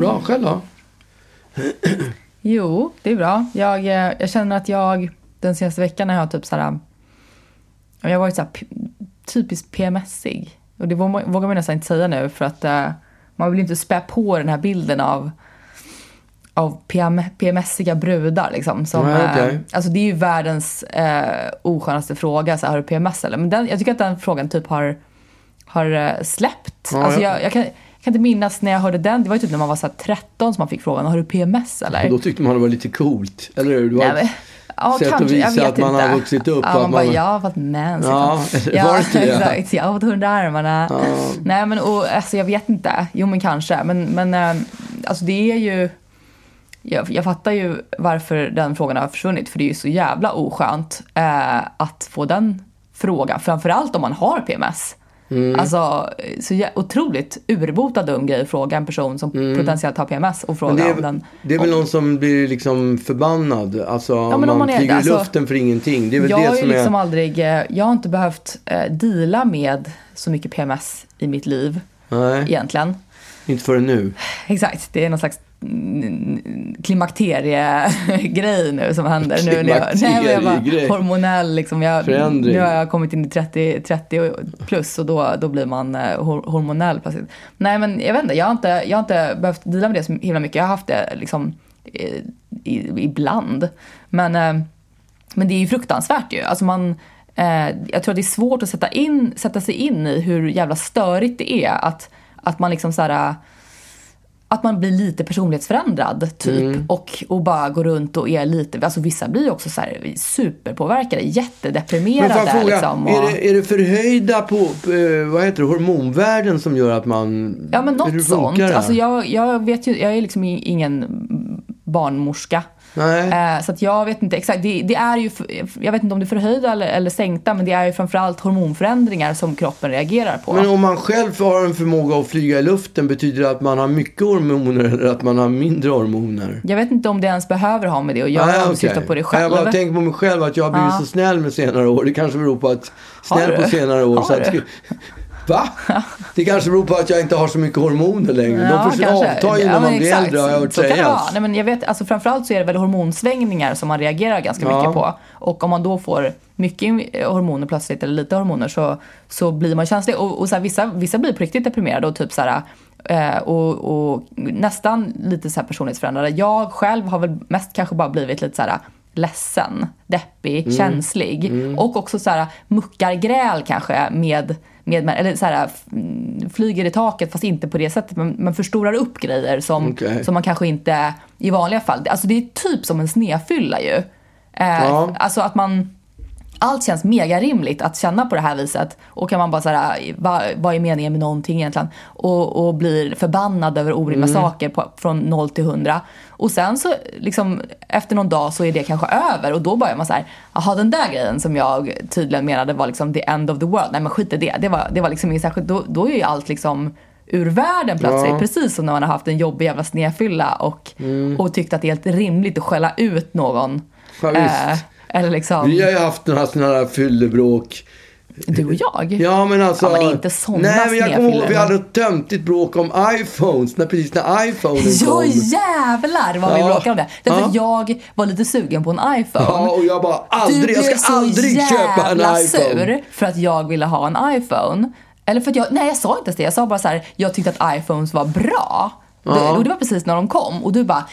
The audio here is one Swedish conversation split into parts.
bra. Själv då? Jo, det är bra. Jag, eh, jag känner att jag den senaste veckan har jag typ så här, jag har varit så här typiskt PMSig. Och det vågar man nästan inte säga nu för att eh, man vill inte spä på den här bilden av av PM, PMSiga brudar liksom. Som, Nej, okej. eh, alltså det är ju världens eh, oskönaste fråga, så här, har du PMS eller? Men den, jag tycker att den frågan typ har, har eh, släppt. Ja, alltså ja. jag, jag, kan, kan inte minnas när jag hörde den, det var ju typ när man var så här 13 som man fick frågan, har du PMS eller? Och då tyckte man det var lite coolt. Eller hur? Nej, men, ja, sätt att kanske, jag visa vet att man har inte. vuxit upp Ja, man att bara, man- jag har fått mens. Ja, var det det? exakt. Jag har fått i armarna. Nej, men och, alltså, jag vet inte. Jo, men kanske. Men, men eh, alltså, det är ju... Jag, jag fattar ju varför den frågan har försvunnit, för det är ju så jävla oskönt eh, att få den frågan. Framförallt om man har PMS. Mm. Alltså, så otroligt urbota dum grej att fråga en person som potentiellt har PMS och fråga Mm. Det, om den... är, det är väl någon som blir liksom förbannad. Alltså men man, man är- flyger alltså, i luften för ingenting. Det är väl jag det som liksom är... aldrig, eh, jag har inte behövt eh, deala med så mycket PMS i mitt liv Nej, egentligen. inte förrän nu. Exakt, det är någon slags mm, klimakteriegrej nu som händer. Nu när jag, nej, men jag bara, hormonell liksom. Jag, Förändring. nu har jag kommit in i 30, 30 plus och då, då blir man eh, hor- hormonell plötsligt. Nej men jag vet inte, jag har inte, jag har inte behövt deala med det så himla mycket. Jag har haft det liksom i, ibland. Men, eh, men det är ju fruktansvärt ju. Alltså man, eh, jag tror att det är svårt att sätta, in, sätta sig in i hur jävla störigt det är att, att man liksom så här att man blir lite personlighetsförändrad typ och, och bara går runt och är lite, alltså vissa blir ju också så här superpåverkade, Men jättedeprimerade jag fråga, liksom. Och, är, det, är det förhöjda på, eh, vad heter det, hormonvärden som gör att man... ja men något sånt. Alltså jag, jag vet ju, jag är liksom ingen barnmorska. Nej. Eh, så att jag vet inte exakt, det, det är ju, jag vet inte om det är förhöjda eller, eller sänkta, men det är ju framförallt hormonförändringar som kroppen reagerar på. Men om man själv har en förmåga att flyga i luften, betyder det att man har mycket hormoner eller att man har mindre hormoner? Jag vet inte om det ens behöver ha med det att göra, Nej, om syftar på Jag själv. bara tänker på mig själv att jag har blivit Ja. så snäll med senare år. Det kanske beror på att... Snäll på senare år. Har så att? Va? Det kanske beror på att jag inte har så mycket hormoner längre. De försvinner kanske. avtar ju Ja, när man blir exakt. äldre har jag hört Så sägas. Nej, men jag vet, alltså framförallt så är det väl hormonsvängningar som man reagerar ganska Ja. mycket på. Och om man då får mycket hormoner plötsligt eller lite hormoner så, så blir man känslig. Och, och så här, vissa, vissa blir på riktigt deprimerade och typ så här, eh, och, och nästan lite så här personlighetsförändrade. Jag själv har väl mest kanske bara blivit lite så här ledsen, deppig, Mm. känslig och också så här muckargräl kanske med med, eller så här, flyger i taket fast inte på det sättet. Man, man förstorar upp grejer som, Okej. som man kanske inte i vanliga fall. Alltså det är typ som en snefylla ju. Eh, Ja. Alltså att man allt känns mega rimligt att känna på det här viset. Och kan man bara såhär, vad, vad är meningen med någonting egentligen? Och, och blir förbannad över orimliga Mm. saker på, från 0 till 100. Och sen så liksom efter någon dag så är det kanske över och då börjar man så här, jaha den där grejen som jag tydligen menade var liksom the end of the world. Nej men skit i det, det var, det var liksom inget särskilt, då, då är ju allt liksom ur världen plötsligt. Ja. Precis som när man har haft en jobbig jävla snedfylla och, och tyckt att det är helt rimligt att skälla ut någon. Mm. Ja. Eller liksom... Vi har ju haft några sådana här fyllebråk. Du och jag? Ja men alltså. Ja, men det är inte såna Nej men jag kommer ihåg vi hade ett töntigt bråk om iPhones. När, precis när iPhonen Ja kom. jävlar vad vi Ja. bråkade om det. Därför Ja. jag var lite sugen på en iPhone. Ja och jag bara du aldrig, blev jag ska så aldrig köpa en jävla iPhone. sur för att jag ville ha en iPhone. Eller för att jag, nej jag sa inte ens det. Jag sa bara så här, jag tyckte att iPhones var bra. Ja. Och det var precis när de kom. Och du bara,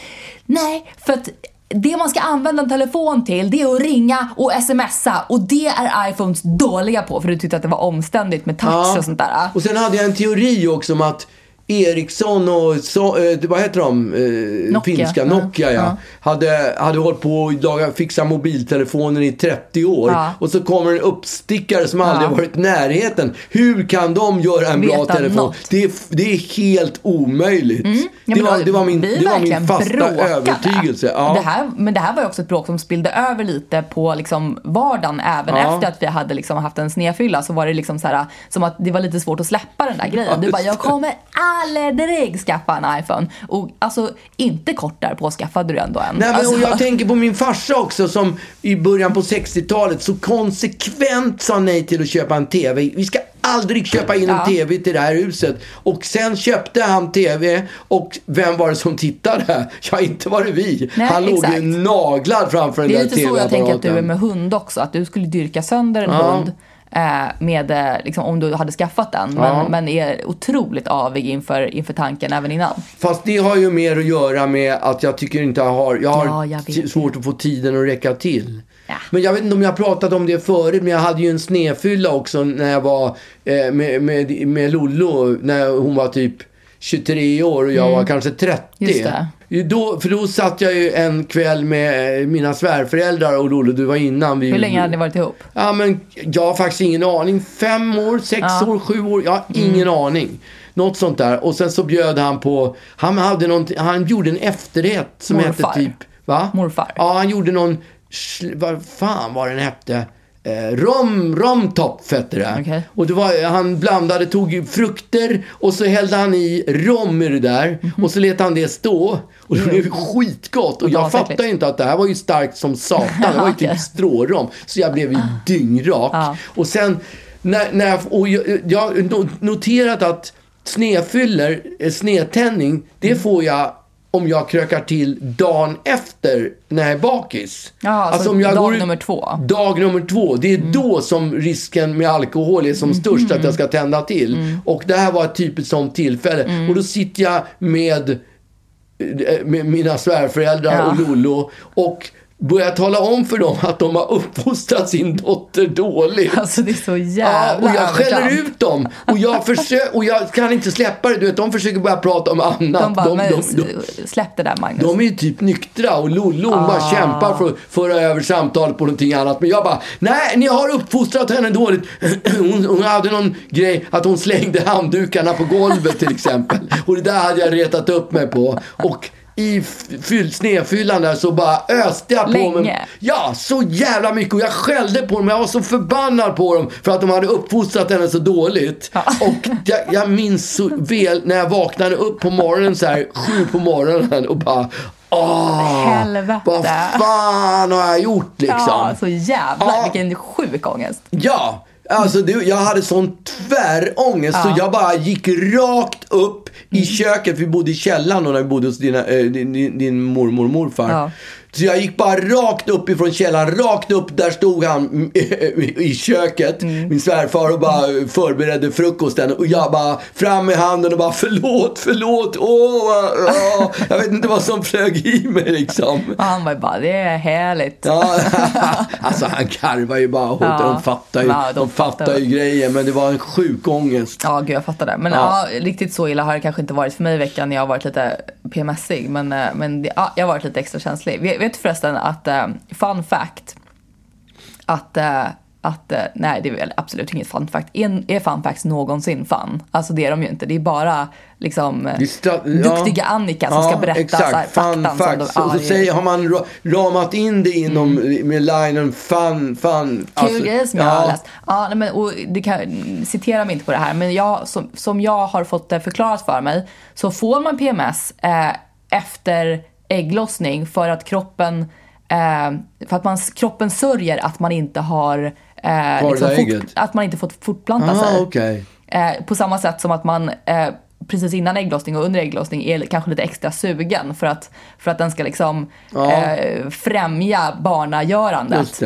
nej för att det man ska använda en telefon till det är att ringa och smsa och det är iPhones dåliga på för du tyckte att det var omständigt med touch Ja. och sånt där. Och sen hade jag en teori också om att Ericsson och så, eh, vad heter de? Eh, Nokia. Finska. Nokia ja. Hade, hade hållit på och laga, fixa mobiltelefoner i 30 år. Ja. Och så kommer en uppstickare som aldrig Ja. har varit i närheten. Hur kan de göra en bra Veta telefon? något. Det är, det är helt omöjligt. Ja, det, var, det var min, det var min fasta bråkade. övertygelse. Det här, men det här var ju också ett bråk som spillde över lite på liksom vardagen även efter att vi hade liksom haft en snedfylla så var det liksom så här, som att det var lite svårt att släppa den där grejen. Du bara, jag kommer aldrig skaffa en iPhone. Och alltså inte kort därpå skaffade du ändå en. Nej, men, alltså, och jag tänker på min farsa också som i början på 60-talet så konsekvent sa nej till att köpa en TV. Vi ska aldrig köpa in en Ja. TV till det här huset. Och sen köpte han TV och vem var det som tittade? Ja, inte var det vi. Nej, han låg ju exakt. naglad framför den Det är där lite så jag tänker att du är TV-apparaten. med hund också. Att du skulle dyrka sönder en Ja. hund med, eh, liksom, om du hade skaffat den. Men, Ja. men är otroligt avig inför, inför tanken även innan. Fast det har ju mer att göra med att jag tycker inte jag har, jag har Ja, jag svårt att få tiden att räcka till. Ja. Men jag vet inte om jag pratat om det förut, men jag hade ju en snefylla också när jag var eh, med, med, med Lollo, när hon var typ 23 år och jag var kanske 30. Mm. Just det. Då, för då satt jag ju en kväll med eh, mina svärföräldrar och Lollo, du var innan. Vi, Hur länge hade ni varit ihop? Ja, men jag har faktiskt ingen aning. Fem år, sex Ja. Mm. år, sju år. Jag har ingen aning. Något sånt där. Och sen så bjöd han på, han hade han gjorde en efterrätt som Morfar. hette typ, va? Morfar. Ja, han gjorde någon, vad fan var den hette? Eh, rom, romtopf hette det. Okej. Och det var, han blandade, tog ju frukter och så hällde han i rom i det där. Och så lät han det stå. Och det blev skitgott. Och jag fattade inte att det här var ju starkt som satan. Det var ju typ Okej. strårom. Så jag blev ju dyngrak. Ja. Och sen, när, när och jag, jag noterat att snedfyller, eh, snedtändning, det Mm. får jag om jag krökar till dagen efter när jag är bakis. Ja, alltså om jag dag går ut- nummer två. Mm. Dag nummer två. Det är då som risken med alkohol är som störst att jag ska tända till. Mm. Och det här var ett typiskt sånt tillfälle. Och då sitter jag med, eh, med mina svärföräldrar Ja. och Lollo och börjar tala om för dem att de har uppfostrat sin dotter dåligt. Alltså det är så Ja, jävla och jag skäller ut dem. Och jag, försö- och jag kan inte släppa det. Du vet, de försöker bara prata om annat. De bara, de, de, de, släpp det där Magnus. de är ju typ nyktra och Lollo hon bara Ah. kämpar för att föra över samtalet på någonting annat. Men jag bara, nej ni har uppfostrat henne dåligt. Hon, hon hade någon grej att hon slängde handdukarna på golvet till exempel. Och det där hade jag retat upp mig på. Och i fyll, snedfyllan där så bara öste jag på Länge. Ja, så jävla mycket. Och jag skällde på dem. Jag var så förbannad på dem för att de hade uppfostrat henne så dåligt. Ja. Och jag, jag minns så väl när jag vaknade upp på morgonen så här sju på morgonen och bara Åh, Helvete. vad fan har jag gjort liksom? Ja, så jävla, Ja. vilken sjuk ångest. Ja, alltså det, jag hade sån tvärångest så jag bara gick rakt upp Mm. i köket. Vi bodde i källaren då när vi bodde hos dina, eh, din, din, din mormor och morfar. Ja. Så jag gick bara rakt upp ifrån källaren, rakt upp, där stod han mm, i köket, Mm. min svärfar och bara förberedde frukosten. Och jag bara fram med handen och bara förlåt, förlåt, åh, åh. Jag vet inte vad som flög i mig liksom. Och han var bara, det är härligt. Ja, alltså han karvar ju bara. Ja. De fattar ju, Ja, de de fattar fattar. ju grejen. Men det var en sjuk ångest. Ja, gud jag fattar det. Men Ja. ja. riktigt så illa har det kanske inte varit för mig i veckan. Jag har varit lite PMSig. Men, eh, men ja, jag har varit lite extra känslig. Vet vet du förresten att, eh, fun fact, att, eh, att eh, nej det är väl absolut inget fun fact. Är, är fun facts någonsin fun? Alltså det är de ju inte. Det är bara liksom ja. duktiga Annika som ska berätta exakt. så här, fun faktan. som facts. de, och så ja, säger, har man ra- ramat in det inom med linen fun, fun. Kul grej som jag har ja. läst. Ja, nej, men, och det kan, citera mig inte på det här, men jag, som, som jag har fått det förklarat för mig så får man PMS eh, efter ägglossning för att kroppen eh, för att man, kroppen sörjer att man inte har eh, där fort, att man inte fått fortplanta Ah, sig. okej. Eh, på samma sätt som att man eh, precis innan ägglossning och under ägglossning är kanske lite extra sugen för att, för att den ska liksom Ja. eh, främja barnagörandet.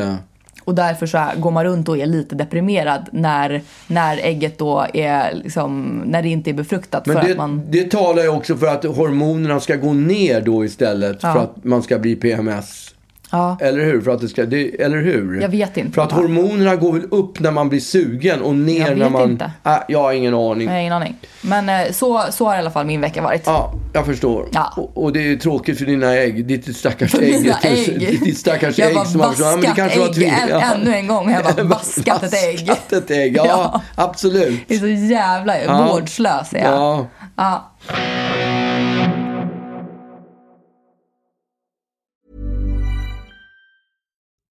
Och därför så går man runt och är lite deprimerad när, när ägget då är liksom, när det inte är befruktat Men för det, att man... det talar ju också för att hormonerna ska gå ner då istället. Ja. För att man ska bli PMS. Ja, Eller hur? För att det ska, det, eller hur? Jag vet inte. För att hormonerna går väl upp när man blir sugen och ner Jag vet när man... inte. Äh, jag har ingen aning. jag har ingen aning. Men eh, så, så har i alla fall min vecka varit. Ja, jag förstår. Ja. Och, och det är tråkigt för dina ägg. Ditt stackars ägg. ägg. Ditt stackars Jag ägg. Ja, men det vaskat kanske var ägg tving- än- ännu en gång har jag bara vaskat ett ägg. Vaskat ett ägg, ja, Ja. absolut. Det är så jävla Ja. vårdslös är jag. Ja. Ja.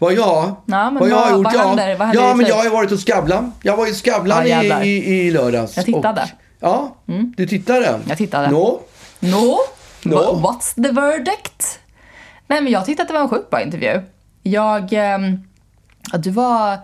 Vad jag, Ja, men vad jag har gjort? vad ja, händer? Vad händer ja men jag har ju varit hos Skavlan. Jag var i Skavlan Ja, i, i, i lördags. Jag tittade. Och, ja, du tittade? Jag tittade. No? No. Wha- What's the verdict? Nej men jag tyckte att det var en sjukt bra intervju. Jag... ja, du var...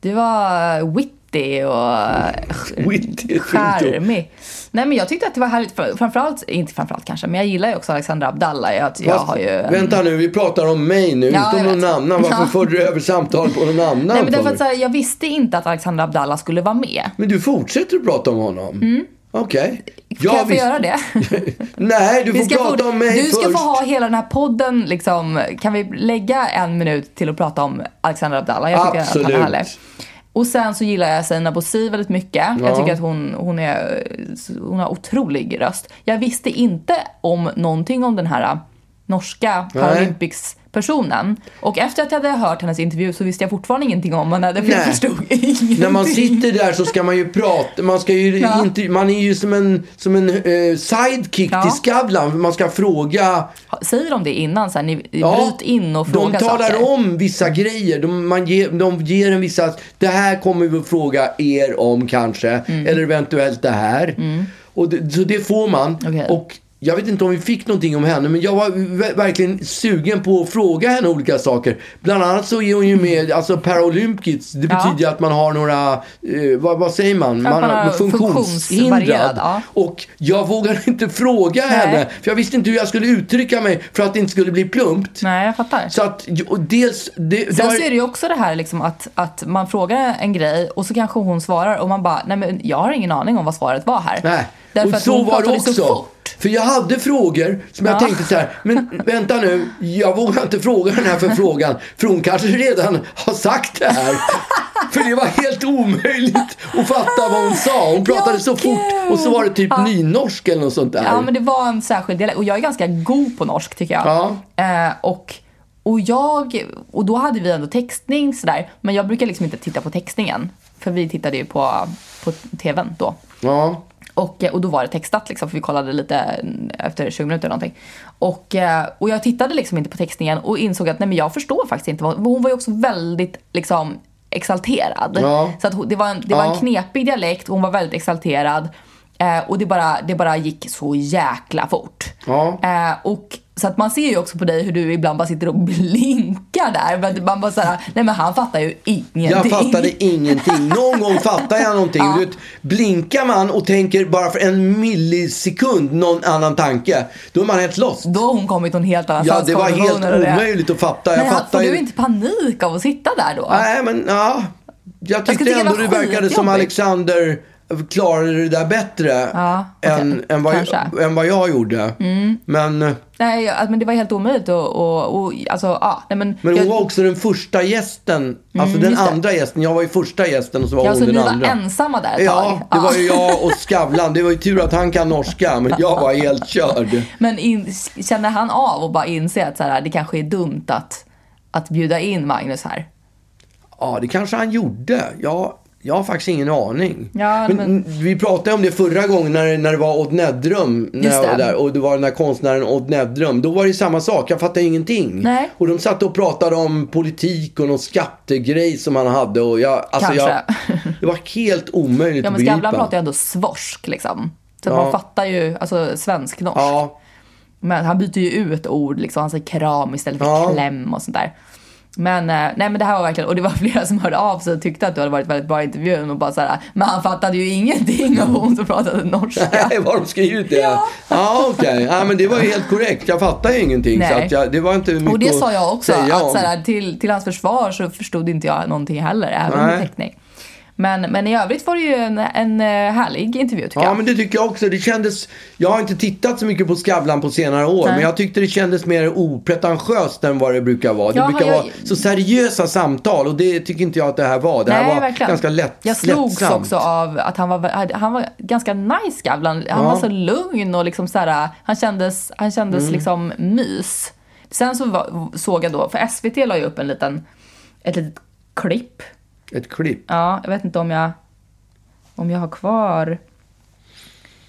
Du var witty och charmig. Nej men jag tyckte att det var härligt. För- Framförallt, inte framförallt kanske, men jag gillar ju också Alexandra Abdallah. Jag, jag har ju... en- Vänta nu, vi pratar om mig nu, Ja, inte om någon annan. Varför Ja. förde du över samtalet på någon annan? Nej men därför för? att så här, jag visste inte att Alexandra Abdallah skulle vara med. Men du fortsätter att prata om honom? Okej. Mm. Kan jag få göra det? Nej, du får Vi prata få, om mig du ska först. få ha hela den här podden liksom. Kan vi lägga en minut till att prata om Alexandra Abdallah? Jag tycker att han Absolut. är härlig. Och sen så gillar jag Sina Bosi väldigt mycket. Ja. Jag tycker att hon, hon, är, hon har otrolig röst. Jag visste inte om någonting om den här norska Nej. Paralympics-personen. Och efter att jag hade hört hennes intervju så visste jag fortfarande ingenting om henne. För jag förstod ingenting. När man sitter där så ska man ju prata, man ska ju Ja. inte, man är ju som en, som en eh, sidekick Ja. till Skavlan. Man ska fråga, Säger de det innan? Så här, ni Ja, bryt in och fråga de talar saker. om vissa grejer. De, man ger, de ger en vissa, det här kommer vi att fråga er om kanske. Mm. Eller eventuellt det här. Och det, så det får man. Okej. Och jag vet inte om vi fick någonting om henne, men jag var ver- verkligen sugen på att fråga henne olika saker. Bland annat så är hon ju med, alltså Paralympics, det Ja. betyder ju att man har några, eh, vad, vad säger man? man har funktionsvarierad, ja. Och jag vågade inte fråga Nej. henne, för jag visste inte hur jag skulle uttrycka mig för att det inte skulle bli plumpt. Nej, jag fattar. Så att, och dels... Det, det Sen var, så är det ju också det här liksom att, att man frågar en grej och så kanske hon svarar och man bara, nej men jag har ingen aning om vad svaret var här. Nej. Därför och så var det pratade också. så fort. För jag hade frågor som jag Ja. tänkte så här, men vänta nu, jag vågar inte fråga den här förfrågan, för hon kanske redan har sagt det här. för det var helt omöjligt att fatta vad hon sa. Hon pratade så fort och så var det typ Ja. nynorsk eller något sånt där. Ja men det var en särskild dialekt och jag är ganska god på norsk tycker jag. Ja. Eh, och, och jag, och då hade vi ändå textning sådär, men jag brukar liksom inte titta på textningen. För vi tittade ju på, på tvn då. ja. Och, och då var det textat liksom, för vi kollade lite efter 20 minuter eller någonting. Och, eh, och jag tittade liksom inte på textningen och insåg att nej men jag förstår faktiskt inte. Vad, hon var ju också väldigt liksom exalterad. Ja. Så att det var, en, det var Ja. en knepig dialekt och hon var väldigt exalterad. Eh, och det bara, det bara gick så jäkla fort. Ja. Eh, och så att man ser ju också på dig hur du ibland bara sitter och blinkar där. Man bara såhär, nej men han fattar ju ingenting. Jag fattade ingenting. Någon gång fattar jag någonting. Ja. Du vet, blinkar man och tänker bara för en millisekund någon annan tanke, då är man helt lost. Då har hon kommit en helt annan Ja, det var helt omöjligt att fatta. Jag fattar får ju- du inte panik av att sitta där då? Nej, men ja. Jag tyckte det ändå det verkade som. Alexander klarade det där bättre Ja, okej. än, än, vad Kanske. Mm. jag, än vad jag gjorde. Men, eh, Nej, jag- men det var helt omöjligt och, och, och alltså, ja, nej men. men hon jag, var också den första gästen. Alltså den just det. andra gästen. Jag var ju första gästen och så var ja, hon så den ni andra. var ensamma där ett Ja, tag? det var ju jag och Skavlan. Det var ju tur att han kan norska, men jag var helt körd. Men in, känner han av och bara inse att så här, det kanske är dumt att, att bjuda in Magnus här? Ja, det kanske han gjorde. Ja, Jag har faktiskt ingen aning. Ja, men, men- Vi pratade om det förra gången när, när det var Odd Nedrum. När jag var där, och det var den där konstnären Odd Nedrum. Då var det samma sak. Jag fattade ingenting. Nej. Och de satt och pratade om politik och någon skattegrej som han hade. Och jag, alltså jag, Kanske. det var helt omöjligt Ja, att men Skavlan begripa. pratar ju ändå svorsk liksom. Så Ja. man fattar ju, alltså svensk-norsk. Ja, Men han byter ju ut ord liksom. Han säger kram istället för Ja. kläm och sånt där. Men, eh, nej men det här var verkligen, och det var flera som hörde av sig och tyckte att det hade varit väldigt bra intervju. Och bara så här, men han fattade ju ingenting av hon som pratade norska. Nej, var de skrivit det? Ja. Ja, okej. Ja, men det var ju helt korrekt. Jag fattar ju ingenting. Så att jag, det var inte mycket Och det sa jag också, att så här, till, till hans försvar så förstod inte jag någonting heller, även med teckning. Men, men i övrigt var det ju en, en eh, härlig intervju tycker Ja, jag. men det tycker jag också. Det kändes... Jag har inte tittat så mycket på Skavlan på senare år, Nej. men jag tyckte det kändes mer opretentiöst än vad det brukar vara. Det Ja, brukar jag- vara så seriösa samtal och det tycker inte jag att det här var. Det här Nej, var verkligen. ganska lätt, Jag slogs lättsamt. också av att han var, han var ganska nice Skavlan. Han Ja. var så lugn och liksom så här, han kändes, han kändes Mm. liksom mys. Sen så var, såg jag då, för SVT la ju upp en liten, ett litet klipp. Ett klipp. Ja, jag vet inte om jag, om jag har kvar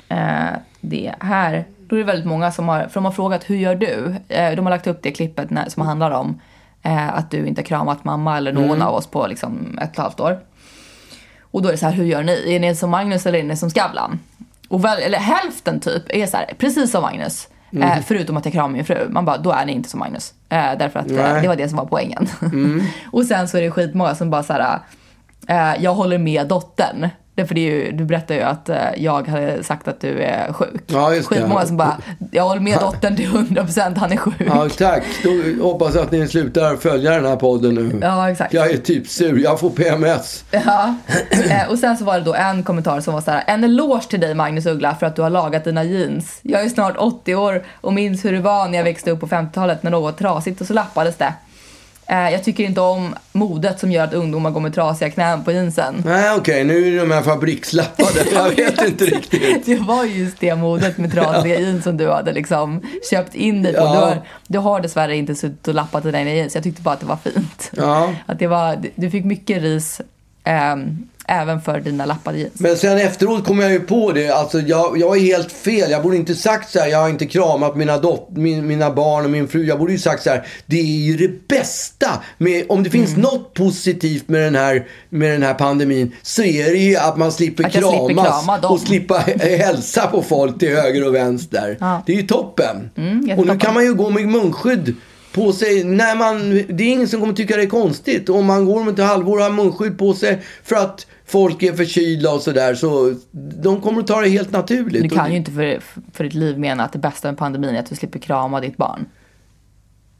eh, det här. Då är det väldigt många som har, för de har frågat hur gör du? Eh, de har lagt upp det klippet när, som handlar om eh, att du inte kramat mamma eller någon av oss på liksom ett och ett halvt år. Och då är det så här, hur gör ni? Är ni som Magnus eller är ni som Skavlan? Och väl, eller hälften typ är så här, precis som Magnus. Eh, förutom att jag kramar min fru. Man bara, då är ni inte som Magnus. Eh, därför att eh, det var det som var poängen. och sen så är det skitmånga som bara så här, eh, jag håller med dottern. Därför det är ju, du berättar ju att eh, jag hade sagt att du är sjuk. Ja, just det. Skitmånga som bara, jag håller med dottern till 100% han är sjuk. Ja, tack. Då hoppas jag att ni slutar följa den här podden nu. Ja, exakt. Jag är typ sur. Jag får PMS. Ja. Eh, och sen så var det då en kommentar som var så här: En eloge till dig Magnus Uggla för att du har lagat dina jeans. Jag är snart 80 år och minns hur det var när jag växte upp på 50-talet när något var trasigt och så lappades det. Eh, jag tycker inte om modet som gör att ungdomar går med trasiga knän på jeansen. Nej, okej. Nu är de här fabrikslappade. Jag vet inte riktigt. Det var ju just det modet med trasiga jeans som du hade liksom köpt in dig på. Ja. Du, har, du har dessvärre inte suttit och lappat dina jeans. Jag tyckte bara att det var fint. Ja. Att det var, du fick mycket ris ehm, även för dina lappade jeans. Men sen efteråt kom jag ju på det. Alltså jag, jag är helt fel. Jag borde inte sagt så här. Jag har inte kramat mina, dot, min, mina barn och min fru. Jag borde ju sagt så här. Det är ju det bästa. Med, om det finns Mm. något positivt med den, här, med den här pandemin. Så är det ju att man slipper Att kramas. slipper krama och slippa hälsa på folk till höger och vänster. Ja. Det är ju toppen. och nu kan man ju gå med munskydd på sig. När man, det är ingen som kommer tycka det är konstigt. Om man går om ett halvår och har munskydd på sig för att folk är förkylda och sådär. Så de kommer att ta det helt naturligt. Du kan ju inte för, för ditt liv mena att det bästa med pandemin är att du slipper krama ditt barn.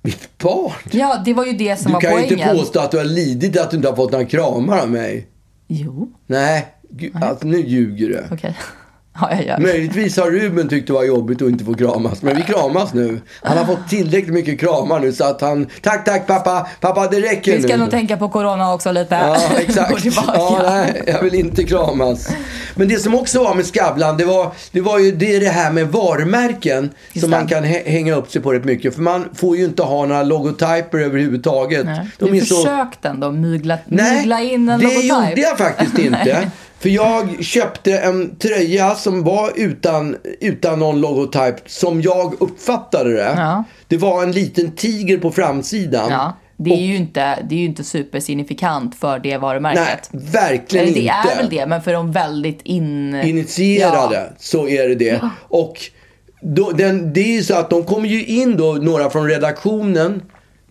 Mitt barn? Ja, det var ju det som Du var kan ju poängen. inte påstå att du har lidit att du inte har fått några kramar av mig. Jo, Nej, Gud, alltså, nu ljuger du. okej. Ja, jag gör. Möjligtvis har Ruben tyckt det var jobbigt att inte få kramas. Men vi kramas nu. Han har fått tillräckligt mycket kramar nu så att han... Tack, tack pappa. Pappa, det räcker Vi ska nu. nog tänka på corona också lite. Ja, exakt. Ja, nej, jag vill inte kramas. Men det som också var med Skavlan, det var, det var ju det, det här med varumärken Just som det. man kan hä- hänga upp sig på rätt mycket. För man får ju inte ha några logotyper överhuvudtaget. Nej. De du är så... försökte ändå mygla, Nej, mygla in en det logotyp. gjorde jag faktiskt inte. Nej. För jag köpte en tröja som var utan, utan någon logotyp som jag uppfattade det. Ja. Det var en liten tiger på framsidan. Ja, det är, ju inte, det är ju inte supersignifikant för det Nej, varumärket. verkligen Eller det inte. är väl det, men för de väldigt in... initierade Ja. så är det det. Och då, den, det är ju så att de kommer ju in då, några från redaktionen.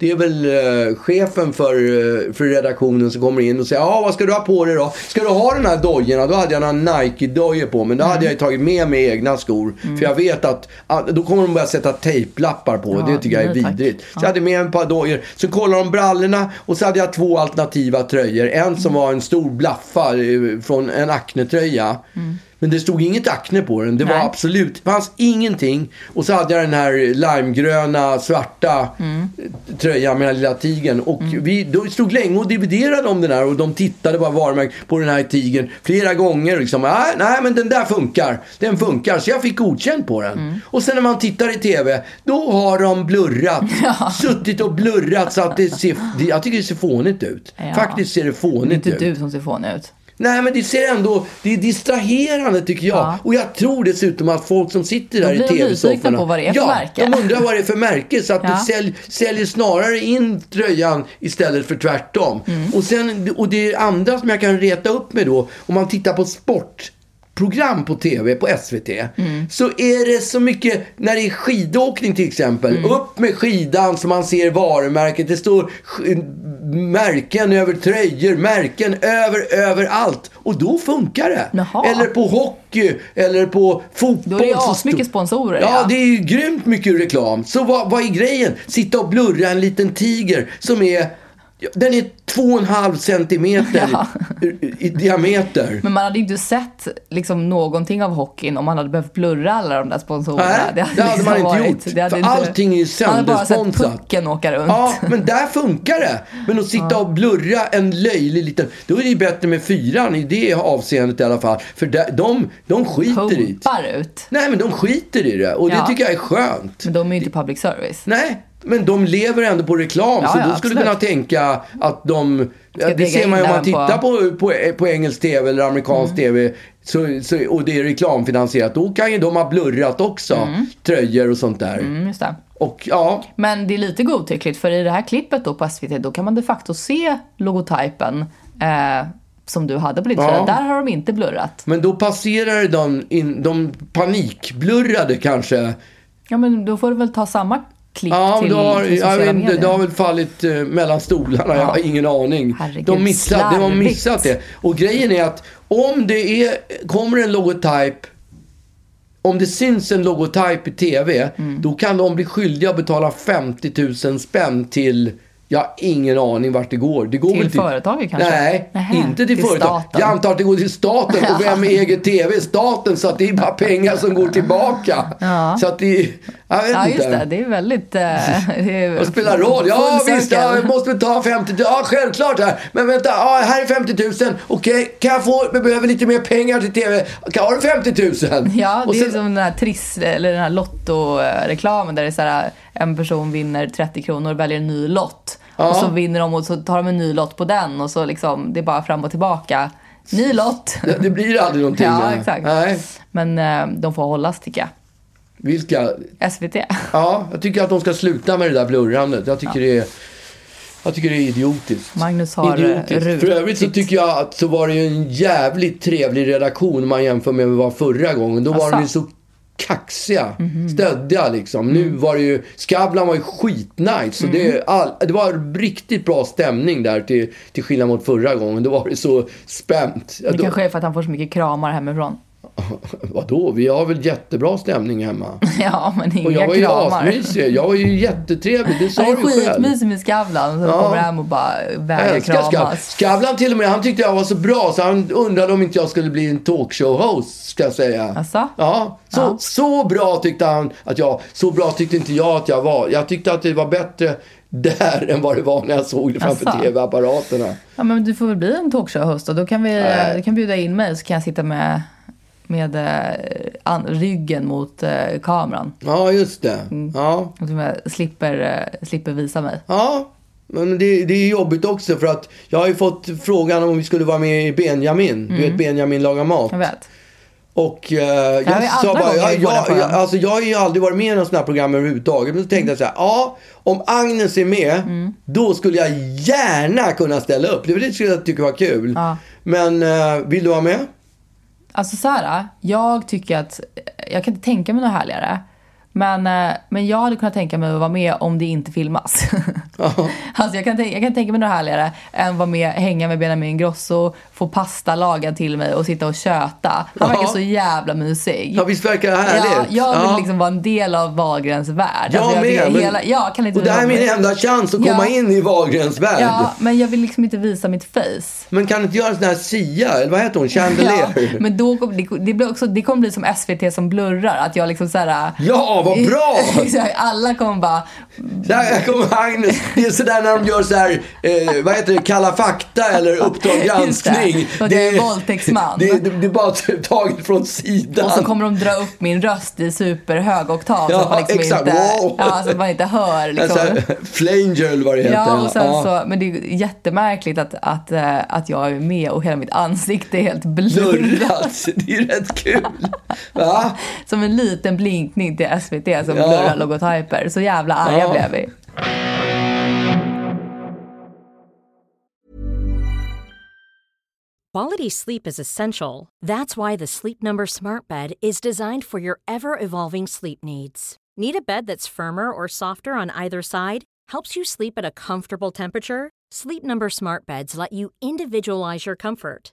Det är väl eh, chefen för, eh, för redaktionen som kommer in och säger ja vad ska du ha på dig då? Ska du ha den här dojorna? Då hade jag några Nike-dojor på men då hade jag ju tagit med mig egna skor. För jag vet att, då kommer de börja sätta tejplappar på. Ja, det tycker jag är nej, tack. vidrigt. Så jag hade med mig ett par dojor. Så kollade de brallorna och så hade jag två alternativa tröjor. En som var en stor blaffa eh, från en Acne-tröja. Men det stod inget Acne på den. Det var Nej. absolut, det fanns ingenting. Och så hade jag den här limegröna, svarta eh, tröjan med den lilla tigern. Och vi då stod länge och dividerade om den här och de tittade på varumärket på den här tigern flera gånger. Liksom, nej, nej, men den där funkar. Den funkar. Så jag fick godkänt på den. Och sen när man tittar i TV, då har de blurrat. Suttit och blurrat så att det ser, jag tycker det ser fånigt ut. Ja. Faktiskt ser det Det är fånigt inte ut. du som ser fånig ut. Nej, men det ser ändå, det är distraherande tycker jag. Ja. Och jag tror dessutom att folk som sitter där i tv-sofforna. på vad det är för ja, märke. de undrar vad det är för märke. Så att Ja. du sälj, säljer snarare in tröjan istället för tvärtom. Mm. Och, sen, och det andra som jag kan reta upp med då, om man tittar på sport program på tv, på SVT, Mm. så är det så mycket, när det är skidåkning till exempel, Mm. upp med skidan så man ser varumärket. Det står märken över tröjor, märken över överallt. Och då funkar det. Jaha. Eller på hockey, eller på fotboll. Då är det så asmycket sponsorer. Ja, det är ju grymt mycket reklam. Så vad, vad är grejen? Sitta och blurra en liten tiger som är ja, den är två och en halv centimeter Ja. i, i diameter. Men man hade inte sett liksom, någonting av hockeyn om man hade behövt blurra alla de där sponsorerna. Nej, det hade man inte gjort. det hade För allting är ju Man hade bara sett söndersponsrat. pucken åka runt. Ja, men där funkar det. Men att sitta och blurra en löjlig liten... Då är det ju bättre med fyran i det avseendet i alla fall. För där, de, de skiter i det. Ut. Nej, men de skiter i det. Och det Ja. tycker jag är skönt. Men de är ju inte public service. Nej, men de lever ändå på reklam. Ja, så ja, då skulle du kunna absolut. tänka att de... Ja, det ser man ju om man tittar på, på, på engelsk tv eller amerikansk tv. Så, så, och det är reklamfinansierat. Då kan ju de ha blurrat också. Tröjor och sånt där. Mm. Och ja, Men det är lite godtyckligt för i det här klippet då på SVT då kan man de facto se logotypen eh, som du hade på ditt Ja. flöde. Där har de inte blurrat. men då passerar de, in, de panikblurrade kanske. Ja men då får du väl ta samma klipp Ja, till, har, till jag sociala inte, medier. det har väl fallit eh, mellan stolarna. Jag har ingen aning. Herregud, de missat, de har missat det. Och grejen är att om det är, kommer en logotyp om det syns en logotyp i TV, Mm. då kan de bli skyldiga att betala 50 000 spänn till, jag har ingen aning vart det går. Det går Till väl företaget kanske? Nej, Nähä, inte till, till företag. staten. Jag antar att det går till staten. Och vem äger TV? Staten. Så att det är bara pengar som går tillbaka. Ja. Så att det jag vet Ja inte. just det, det är väldigt... Eh, det är Vad spelar roll? Ja visst, jag måste ta 50 000. Ja självklart här. Men vänta, ja, här är 50 000. Okej, kan jag få, jag behöver lite mer pengar till TV. Kan, har du 50 000? Ja, Och det är sen- som den här triss, eller den här lotto-reklamen där det är så här, en person vinner 30 kronor och väljer en ny lott. Ja. Och så vinner de och så tar de en ny lott på den och så liksom, det är bara fram och tillbaka. Ny lott! Ja, det blir aldrig någonting. Ja, exakt. Nej. Men eh, de får hållas tycker jag. Vilka? SVT. Ja, jag tycker att de ska sluta med det där blurrandet. Jag tycker det är... Jag tycker det är idiotiskt. Magnus har eh, Idiotiskt. För övrigt så tycker jag att så var det ju en jävligt trevlig redaktion man jämför med vad det var förra gången. Då var Asså? de ju så kaxiga, Mhm. stöddiga liksom. Nu Mm. var det ju, Skavlan var ju skitnice. Så det, all, det var riktigt bra stämning där till, till skillnad mot förra gången. Då var det så spänt. Ja, Det kanske är för att han får så mycket kramar hemifrån. vadå? Vi har väl jättebra stämning hemma. Ja, men Och inga jag var ju asmysig. Jag var ju jättetrevlig. Det sa Han är du själv. skitmysig med Skavlan. Så Ja. kommer hem och bara vägrar älskar Skavlan. kramas. Skavlan till och med, han tyckte jag var så bra så han undrade om inte jag skulle bli en talkshow-host, ska jag säga. Asså? Ja, så, Ja. så bra tyckte han att jag, så bra tyckte inte jag att jag var. Jag tyckte att det var bättre där än vad det var när jag såg det framför Asså? tv-apparaterna. Ja, men du får väl bli en talkshow-host och då kan vi Nej. du kan bjuda in mig så kan jag sitta med, med eh, ryggen mot eh, kameran. Ja, just det. Mm. Ja. Och så jag slipper, eh, slipper visa mig. Ja, men det, det är jobbigt också för att jag har ju fått frågan om vi skulle vara med i Benjamin. Du vet Benjamin lagar mat. Jag vet. Och eh, jag sa bara, jag, jag, jag, alltså jag har ju aldrig varit med i något sånt här program överhuvudtaget. Men så tänkte jag så här, ja, om Agnes är med, Mm. då skulle jag gärna kunna ställa upp. Det var det skulle jag tycka var kul. Ja. Men eh, vill du vara med? Alltså så här, jag tycker att, jag kan inte tänka mig något härligare. Men, eh, men jag hade kunnat tänka mig att vara med om det inte filmas. alltså jag kan, tänka, jag kan tänka mig något härligare än att vara med, hänga med Benjamin Ingrosso, få pasta lagad till mig och sitta och köta. Han verkar så jävla mysig. Ja, visst verkar det härligt? Ja, jag vill Ja. liksom vara en del av Wahlgrens värld. Jag alltså, med, tycker men- hela, ja, kan inte Och det här är min enda chans att Ja. komma in i Wahlgrens värld. Ja, men jag vill liksom inte visa mitt face. Men kan du inte göra en sån här Sia, eller vad heter hon? Chandelier? Ja, men då, det, det, blir också, det kommer bli som SVT som blurrar. Att jag liksom så här, Ja, Vad bra! Exakt, Alla kommer bara... Där kommer Agnes. Det är sådär när de gör så här, eh, vad heter det, Kalla fakta eller Uppdrag det. granskning. Och det är våldtäktsman. Det, det, det är bara taget från sidan. Och så kommer de dra upp min röst i superhög oktav Ja, så, att man liksom exakt. inte, Wow. ja, så att man inte hör. Liksom. Alltså, flanger eller vad det heter. Ja, och sen Ja. så, men det är jättemärkligt att, att, eh, att jag är med och hela mitt ansikte är helt blurrat. Blurrat. Det är rätt kul. Va? Som en liten blinkning till SVT som Ja. blurrar logotyper. Så jävla arga Ja. blev vi. Quality sleep is essential. That's why the Sleep Number Smart Bed is designed for your ever evolving sleep needs. Need a bed that's firmer or softer on either side? Helps you sleep at a comfortable temperature? Sleep Number Smart Beds let you individualize your comfort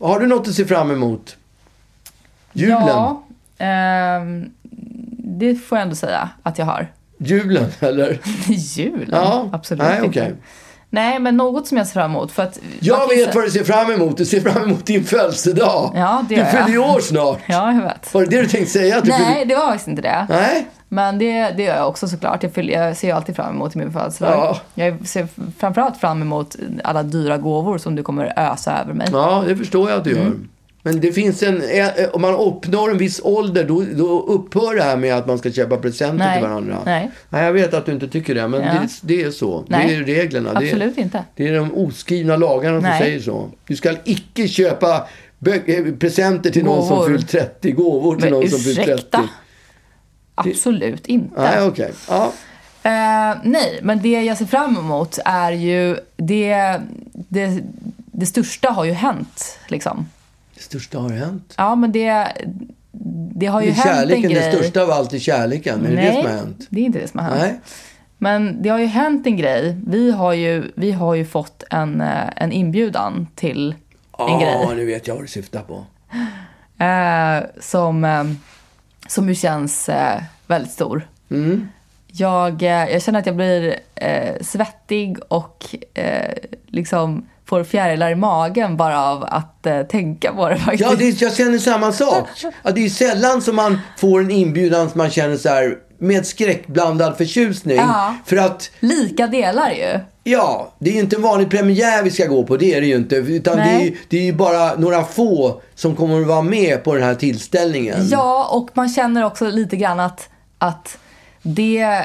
Har du något att se fram emot? Julen? Ja, ehm, det får jag ändå säga att jag har. Julen, eller? Julen? Ja. Absolut Nej, inte. okej. Nej, men något som jag ser fram emot. För att Jag vet vad du ser fram emot. Du ser fram emot din födelsedag. Ja, det du fyller ju år snart. Ja, jag vet. Var det det du tänkte säga? Att du Nej, fyller... det var faktiskt inte det. Nej? Men det, det gör jag också såklart. Jag, fyller, jag ser alltid fram emot min födelsedag. Ja. Jag ser framförallt fram emot alla dyra gåvor som du kommer ösa över mig. Ja, det förstår jag att du gör. Mm. Men det finns en, eh, om man uppnår en viss ålder då, då upphör det här med att man ska köpa presenter Nej. till varandra. Nej. Nej, jag vet att du inte tycker det, men Ja. det, det är så. Nej. Det är reglerna. Det är, Absolut inte. det är de oskrivna lagarna som säger så. Du ska icke köpa eh, presenter till någon som Gåvor. fyllt 30, gåvor till Men någon som fyllt 30. Absolut inte. Nej, okej. Ja. Eh, nej, men det jag ser fram emot är ju det, det, det största har ju hänt liksom. Det största har hänt. Ja, men det, det har ju Det är hänt en grej. det största av allt är kärleken. Är det nej, det som har hänt? det är inte det som har hänt. Nej. Men det har ju hänt en grej. Vi har ju, vi har ju fått en, eh, en inbjudan till en Ja, grej. nu vet jag vad du syftar på. Eh, som, eh, som ju känns eh, väldigt stor. Mm. Jag, eh, jag känner att jag blir eh, svettig och eh, liksom får fjärilar i magen bara av att eh, tänka på det faktiskt. Ja, det är, jag känner samma sak. Ja, det är sällan som man får en inbjudan som man känner så här med skräckblandad förtjusning. Ja. För att, Lika delar ju. ja, det är ju inte en vanlig premiär vi ska gå på, det är det ju inte. Utan det är, ju- det är ju bara några få som kommer att vara med på den här tillställningen. Ja, och man känner också lite grann att, att, det, eh,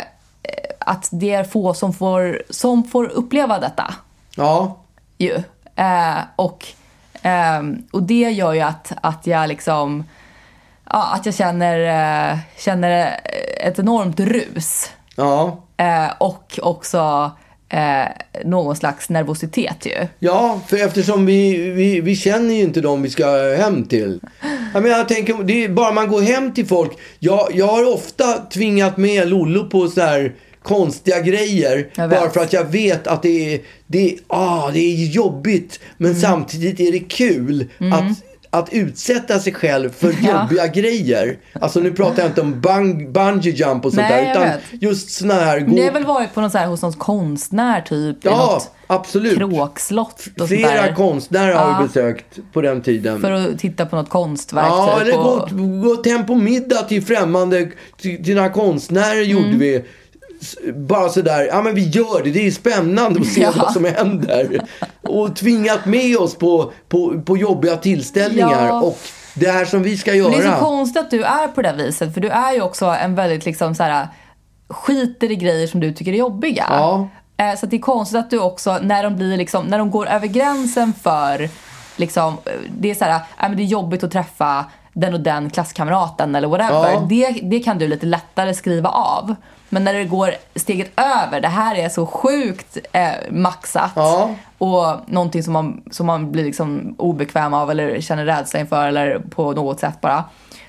att det är få som får, som får uppleva detta. Ja, ju. Eh, och, ehm, och det gör ju att, att jag liksom ja, att jag känner, eh, känner ett enormt rus. ja. Eh, och också eh, någon slags nervositet ju. Ja, för eftersom vi, vi, vi känner ju inte dem vi ska hem till. Jag, menar, jag tänker, det är bara man går hem till folk. Jag, jag har ofta tvingat med Lollo på så här konstiga grejer. Bara för att jag vet att det är, det är, ah, det är jobbigt. Men Mm. samtidigt är det kul att, att utsätta sig själv för Ja. jobbiga grejer. Alltså nu pratar jag inte om bung, bungee jump och sånt Nej, där. Utan vet. just såna här... Det gå- har väl varit på någon så här, hos någon konstnär typ. Ja, absolut. kråkslott och sånt Flera där. konstnärer har Ja. vi besökt på den tiden. För att titta på något konstverk Ja, typ. eller och, gått, gått hem på middag till främmande, till, till några konstnärer Mm. gjorde vi. Bara sådär, ja men vi gör det, det är spännande att se Ja. vad som händer. Och tvingat med oss på, på, på jobbiga tillställningar. Ja. Och det här som vi ska Men göra. det är så konstigt att du är på det viset. För du är ju också en väldigt liksom så här skiter i grejer som du tycker är jobbiga. Ja. Eh, Så det är konstigt att du också, när de blir liksom, när de går över gränsen för liksom, eh, det är så här, äh, men det är jobbigt att träffa den och den klasskamraten eller whatever. Ja. Det, det kan du lite lättare skriva av. Men när det går steget över, det här är så sjukt eh, maxat Ja. och någonting som man, som man blir liksom obekväm av eller känner rädsla inför eller på något sätt bara.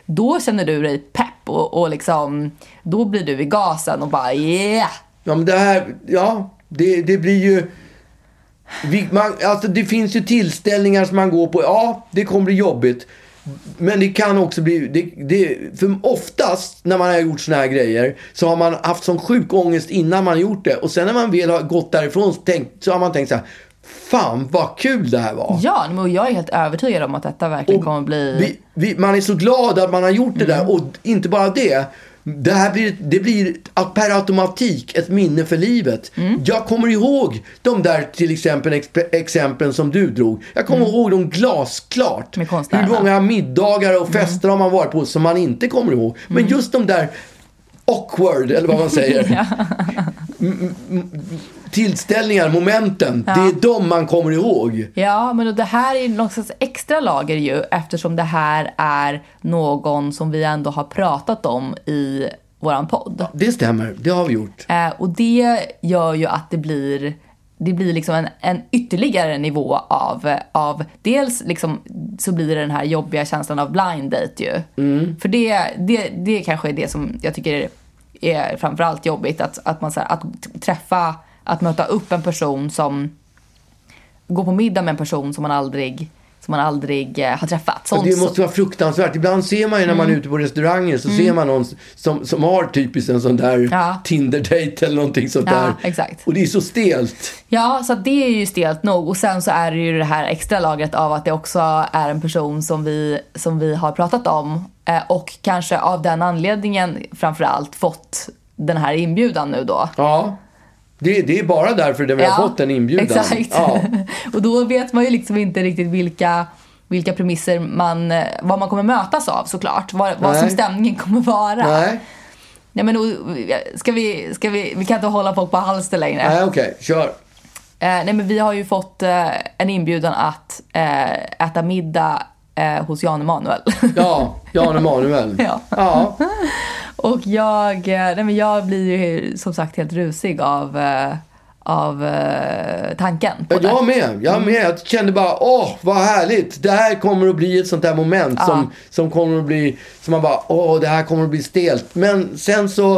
Då känner du dig pepp och, och liksom, då blir du i gasen och bara yeah! Ja, men det här, ja, det, det blir ju... Vi, man, alltså det finns ju tillställningar som man går på. Ja, det kommer bli jobbigt. Men det kan också bli... Det, det, för oftast när man har gjort såna här grejer så har man haft sån sjuk ångest innan man gjort det. Och sen när man väl har gått därifrån så, tänkt, så har man tänkt så här. Fan vad kul det här var. Ja, men jag är helt övertygad om att detta verkligen Och kommer bli... vi, vi, man är så glad att man har gjort det Mm. där. Och inte bara det. Det här blir, det blir per automatik ett minne för livet. Mm. Jag kommer ihåg de där till exempel exp- exemplen som du drog. Jag kommer ihåg dem glasklart. Mm. Hur. Mm. många middagar och fester har man varit på som man inte kommer ihåg. Men just de där awkward, eller vad man säger. M- Tillställningar, momenten. Det är de man kommer ihåg. Ja, men det här är något slags extra lager ju eftersom det här är någon som vi ändå har pratat om i våran podd. Det stämmer, det har vi gjort. Eh, och det gör ju att det blir det blir liksom en, en ytterligare nivå av, av dels liksom så blir det den här jobbiga känslan av blind date ju. För det, det, det kanske är det som jag tycker är framförallt jobbigt att, att man så här, att träffa, att möta upp en person som går på middag med en person som man aldrig, som man aldrig eh, har träffat. Sånt, Det måste vara fruktansvärt. Ibland ser man ju när man Mm. är ute på restauranger så ser man någon som, som har typiskt en sån där Ja. Tinder-date eller någonting sånt Ja, där. exakt. Och det är så stelt. Ja, så det är ju stelt nog. Och sen så är det ju det här extra lagret av att det också är en person som vi, som vi har pratat om. Eh, och kanske av den anledningen framförallt fått den här inbjudan nu då. Ja. Det, det är bara därför vi har fått en inbjudan. Exakt. Ja. och då vet man ju liksom inte riktigt vilka, vilka premisser man, eh, vad man kommer mötas av såklart. Vad, vad som stämningen kommer vara. Nej, Nej, men, och, ska vi, ska vi, vi kan inte hålla folk på halster längre. nej okej. Kör. Eh, nej men vi har ju fått eh, en inbjudan att eh, äta middag eh, hos Jan Emanuel. Ja, Jan Emanuel. Ja. ja. Och jag, eh, nej men jag blir ju som sagt helt rusig av, eh, av eh, tanken på Ja, det. jag med. Jag med. Jag kände bara, åh, vad härligt. Det här kommer att bli ett sånt där moment Ja. som, som kommer att bli, som man bara, åh, det här kommer att bli stelt. Men sen så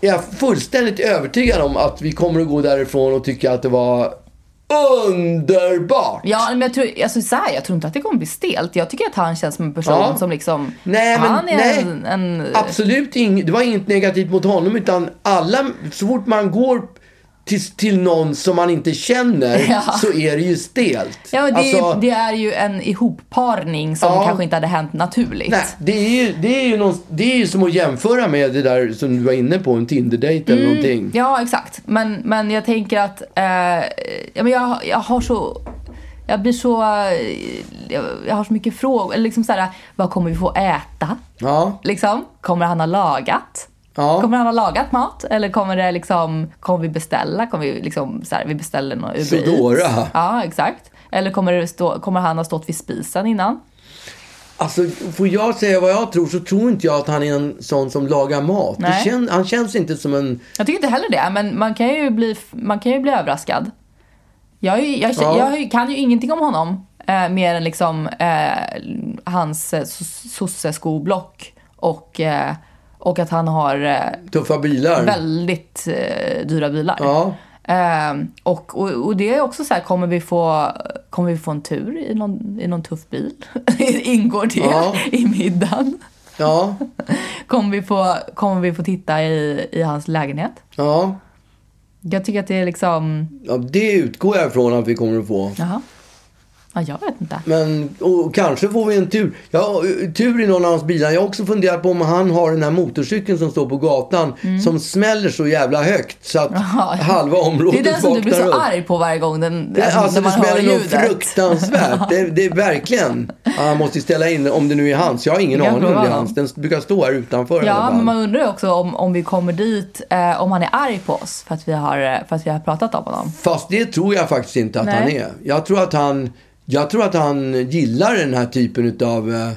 är jag fullständigt övertygad om att vi kommer att gå därifrån och tycka att det var underbart. Ja, men jag tror, alltså, så här, jag tror inte att det kommer bli stelt. Jag tycker att han känns som en person Ja. som liksom... Nej, men han är nej. en... en Absolut inget, det var inget negativt mot honom utan alla, så fort man går till, till någon som man inte känner Ja. så är det ju stelt. ja, men det, Alltså, är, det är ju en ihopparning som Ja. kanske inte hade hänt naturligt. Nej, det är ju, det är ju, någon, det är ju som att jämföra med det där som du var inne på, en Tinder-date eller någonting. Mm. Ja, exakt. Men, men jag tänker att eh, ja, men jag, jag har så... Jag blir så... eh, Jag, har så mycket frågor. Liksom så här, vad kommer vi få äta? Ja, Liksom? Kommer han ha lagat? Ja. Kommer han ha lagat mat? Eller kommer det liksom... Kommer vi beställa? Kommer vi liksom så här, vi beställer något Uber? Foodora. Ja, exakt. Eller kommer, stå, kommer han ha stått vid spisen innan? alltså får jag säga vad jag tror så tror inte jag att han är en sån som lagar mat. Kän, han känns inte som en... Jag tycker inte heller det, men man kan ju bli, man kan ju bli överraskad. Jag, ju- jag, Ja. jag kan ju ingenting om honom, eh, mer än liksom eh, hans eh, sos- sosseskoblock och, eh, och att han har eh, Tuffa bilar. väldigt eh, dyra bilar. Ja. Eh, och, och, och det är också så här, kommer vi få, kommer vi få en tur i någon, i någon tuff bil? Ingår det Ja. i middagen? Ja. Kommer vi få, kommer vi få titta i, i hans lägenhet? Ja. Jag tycker att det är liksom... ja. Det utgår jag ifrån att vi kommer att få. Jaha. Ja, jag vet inte. Men och kanske får vi en tur. Ja, tur i någon av hans bilar. Jag har också funderat på om han har den här motorcykeln som står på gatan som smäller så jävla högt så att Mm. Ja. halva området Det är den som du blir så upp. arg på varje gång den, Det, alltså, alltså det man hör smäller något fruktansvärt. Det, det är verkligen. Han måste ställa in om det nu är hans. Jag har ingen aning om det är hans. Den brukar stå här utanför Ja, men man undrar ju också om, om vi kommer dit, eh, om han är arg på oss för att vi har, eh, för att vi har pratat om honom. Fast det tror jag faktiskt inte att Nej. han är. Jag tror att han, jag tror att han gillar den här typen utav eh,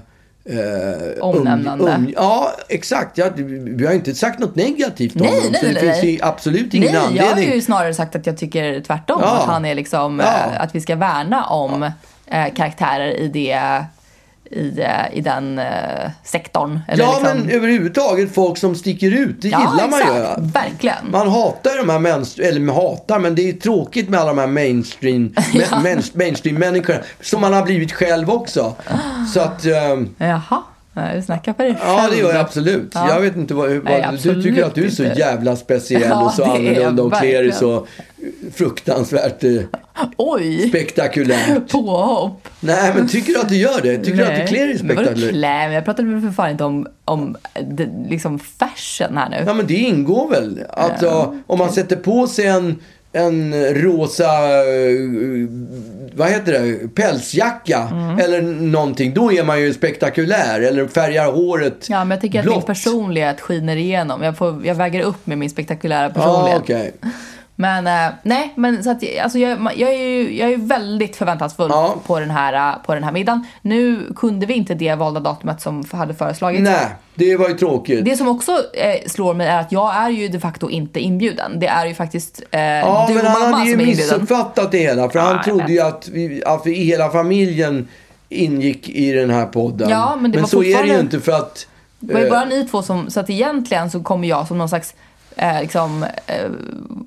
eh, Omnämnande. um- ja, exakt. Jag, vi har inte sagt något negativt om Nej, honom. nej, så det nej, finns nej. ju absolut ingen Nej, jag har anledning. ju snarare sagt att jag tycker tvärtom. Ja. Att han är liksom, Ja. eh, att vi ska värna om eh, karaktärer i det, i, eh, i den eh, sektorn. Eller ja, liksom, men överhuvudtaget folk som sticker ut. Det ja, gillar man exakt, ju. Verkligen. Man hatar de här människor, eller man hatar, men det är tråkigt med alla de här mainstream, Ja. main, mainstream-människorna. Som man har blivit själv också. Så att, ehm, Jaha, Nej, du snackar för dig själv. ja det gör jag absolut. Ja. Jag vet inte vad, vad Nej, du tycker att du är så jävla speciell Ja, och så annorlunda och klär dig så fruktansvärt eh, Oj, spektakulärt. påhopp. Nej, men tycker du att du gör det? Tycker du att du Nej. klär dig Men spektakulärt? klä mig? Jag pratade väl för fan inte om, om det, liksom fashion här nu. Ja, men det ingår väl. Alltså, om man sätter på sig en, en rosa, eh, vad heter det, pälsjacka Mm. eller någonting. Då är man ju spektakulär. Eller färgar håret Ja, men jag tycker att min blått. personlighet skiner igenom. Jag, får, jag väger upp med min spektakulära personlighet. okej. Men eh, nej, men så att, alltså jag, jag, är ju, jag är ju väldigt förväntansfull Ja. på, den här, eh, på den här middagen. Nu kunde vi inte det valda datumet som hade föreslagits. Nej, det var ju tråkigt. Det som också eh, slår mig är att jag är ju de facto inte inbjuden. Det är ju faktiskt eh, Ja, du men och han mamma hade ju som är inbjuden. missuppfattat det hela. För Ja, han trodde ju att, vi, att vi, hela familjen ingick i den här podden. Ja, men det var så är det ju fortfarande- inte för att... Det var ju eh, bara ni två som, så att egentligen så kommer jag som någon slags eh, liksom, eh,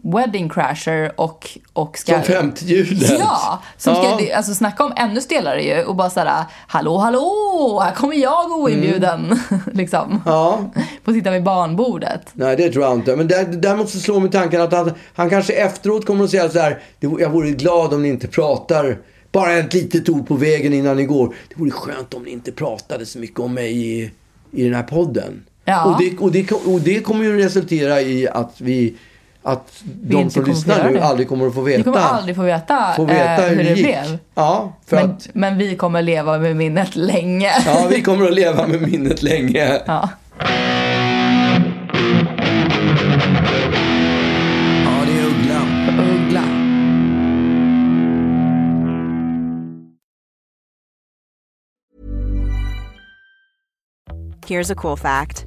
wedding crasher och, och ska... Som femte hjulet. Ja, som Ja. ska alltså, snacka om ännu stelare ju och bara såhär hallå hallå, här kommer jag oinbjuden. liksom. Mm. Ja. Få sitta vid barnbordet. Nej, det tror jag inte. Men där, där måste slå mig tanken att han, han kanske efteråt kommer att säga så här. "Det- Jag vore glad om ni inte pratar. Bara ett litet ord på vägen innan ni går. Det vore skönt om ni inte pratade så mycket om mig i, i den här podden. Ja. Och, det, och, det, och det kommer ju resultera i att vi att de inte som lyssnar nu aldrig kommer att få veta. Vi kommer aldrig få veta, få veta eh, hur, hur det gick. blev. Ja, för Men, att men vi kommer leva med minnet länge. ja, vi kommer att leva med minnet länge. Ja. Ja, det är Uggla. Uggla. Here's a cool fact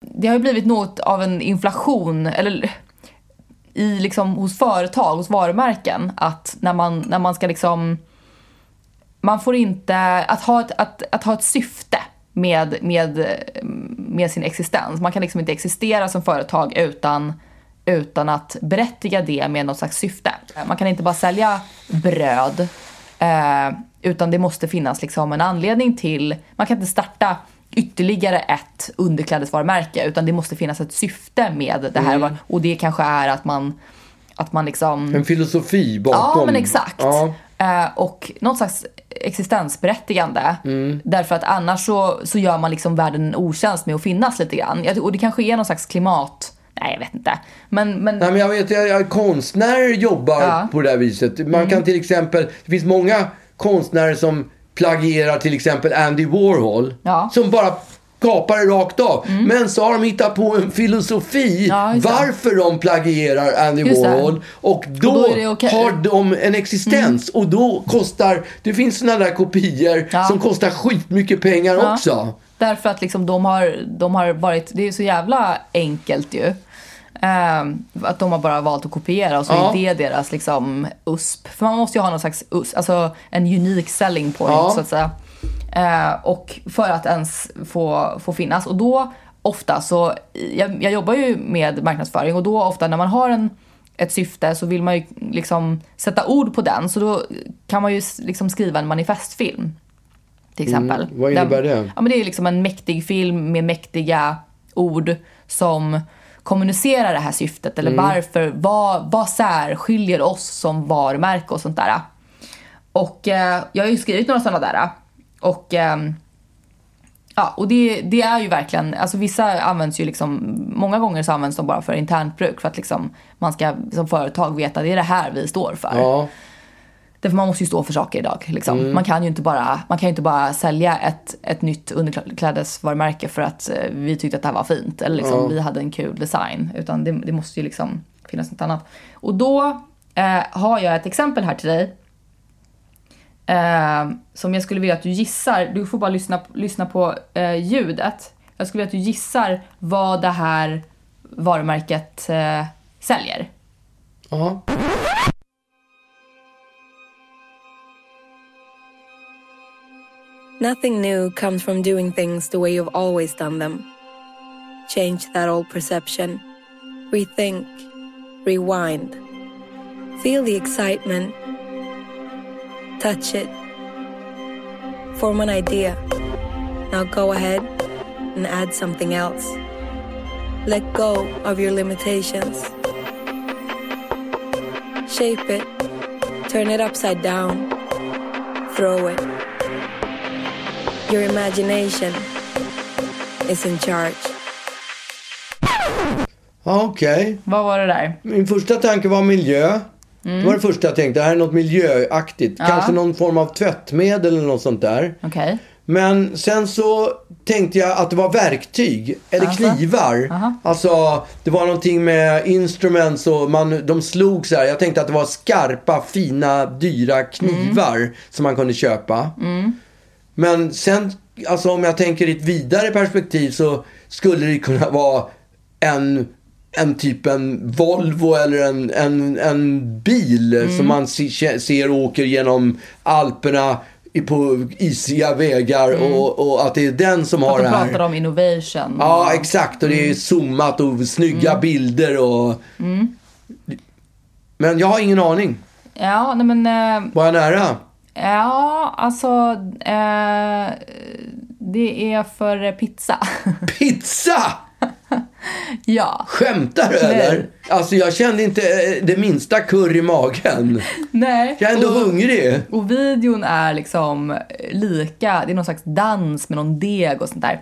Det har ju blivit något av en inflation, eller i liksom hos företag, hos varumärken, att när man, när man ska liksom... Man får inte... Att ha ett, att, att ha ett syfte med, med, med sin existens. Man kan liksom inte existera som företag utan, utan att berättiga det med något slags syfte. Man kan inte bara sälja bröd, eh, utan det måste finnas liksom en anledning till... Man kan inte starta ytterligare ett underklädesvarumärke utan det måste finnas ett syfte med det här. Och det kanske är att man, att man liksom... En filosofi bakom. Ja, men exakt. Ja. Eh, och något slags existensberättigande. Mm. Därför att annars så, så gör man liksom världen en otjänst med att finnas lite grann. Och det kanske är någon slags klimat Nej, jag vet inte. Men, men Nej, men jag vet, jag, jag, konstnärer jobbar Ja. på det där viset. Man kan till exempel, det finns många konstnärer som plagierar till exempel Andy Warhol. Ja. Mm. Som bara kapar det rakt av. Men så har de hittat på en filosofi Ja, det. varför de plagierar Andy Just det. Warhol. Och då, då det okej. Mm. har de en existens. Och då kostar, det finns sådana där kopior Ja. som kostar skitmycket pengar Ja. också. Därför att liksom de, har, de har varit, det är så jävla enkelt ju. Ehm, att de har bara valt att kopiera och så Ja. är det deras liksom USP. För man måste ju ha någon slags USP, alltså en unique selling point Ja. så att säga. Eh, och för att ens få, få finnas. Och då ofta så, jag, jag jobbar ju med marknadsföring och då ofta när man har en, ett syfte så vill man ju liksom sätta ord på den. Så då kan man ju liksom skriva en manifestfilm. Till exempel. Mm, vad innebär Där- det? Ja, men det är liksom en mäktig film med mäktiga ord som kommunicerar det här syftet. Mm. Eller varför, vad, vad särskiljer oss som varumärke och sånt där. Och eh, jag har ju skrivit några sådana där. Och, ehm, ja, och det, det är ju verkligen, alltså vissa används ju liksom, många gånger så används de bara för internt bruk för att liksom man ska som företag veta det är det här vi står för. Ja. Därför man måste ju stå för saker idag. Liksom. Man kan ju inte bara, man kan inte bara sälja ett, ett nytt underklädesvarumärke för att eh, vi tyckte att det här var fint. Eller liksom, vi hade en kul design. Utan det, det måste ju liksom finnas något annat. Och då eh, har jag ett exempel här till dig. Eh, som jag skulle vilja att du gissar. Du får bara lyssna, lyssna på eh, ljudet. Jag skulle vilja att du gissar vad det här varumärket eh, säljer. Ja. Nothing new comes from doing things the way you've always done them. Change that old perception. Rethink. Rewind. Feel the excitement. Touch it. Form an idea. Now go ahead and add something else. Let go of your limitations. Shape it. Turn it upside down. Throw it. Your imagination is in charge. Ja, okej. Vad var det där? Min första tanke var miljö. Det var det första jag tänkte. Det här är något miljöaktigt. Mm. Ja. Kanske någon form av tvättmedel eller något sånt där. Okej. Men sen så tänkte jag att det var verktyg. Eller Alltså? knivar. Alltså, det var någonting med instruments och man, de slog så här. Jag tänkte att det var skarpa, fina, dyra knivar Mm. som man kunde köpa. Men sen, alltså om jag tänker i ett vidare perspektiv så skulle det kunna vara en, en typ en Volvo eller en, en, en bil Mm. som man se, ser åker genom Alperna på isiga vägar och, och att det är den som har Mm. Att det de här. pratar om innovation. Ja, exakt. Och det är zoomat och snygga Mm. bilder och... Men jag har ingen aning. Ja, nej men... Eh, Var jag nära? Ja, alltså... Eh, det är för pizza. Pizza! ja. Skämtar du Nej. eller? Alltså jag kände inte eh, det minsta kurr i magen. Nej. Jag är ändå och, hungrig. och videon är liksom lika. Det är någon slags dans med någon deg och sånt där.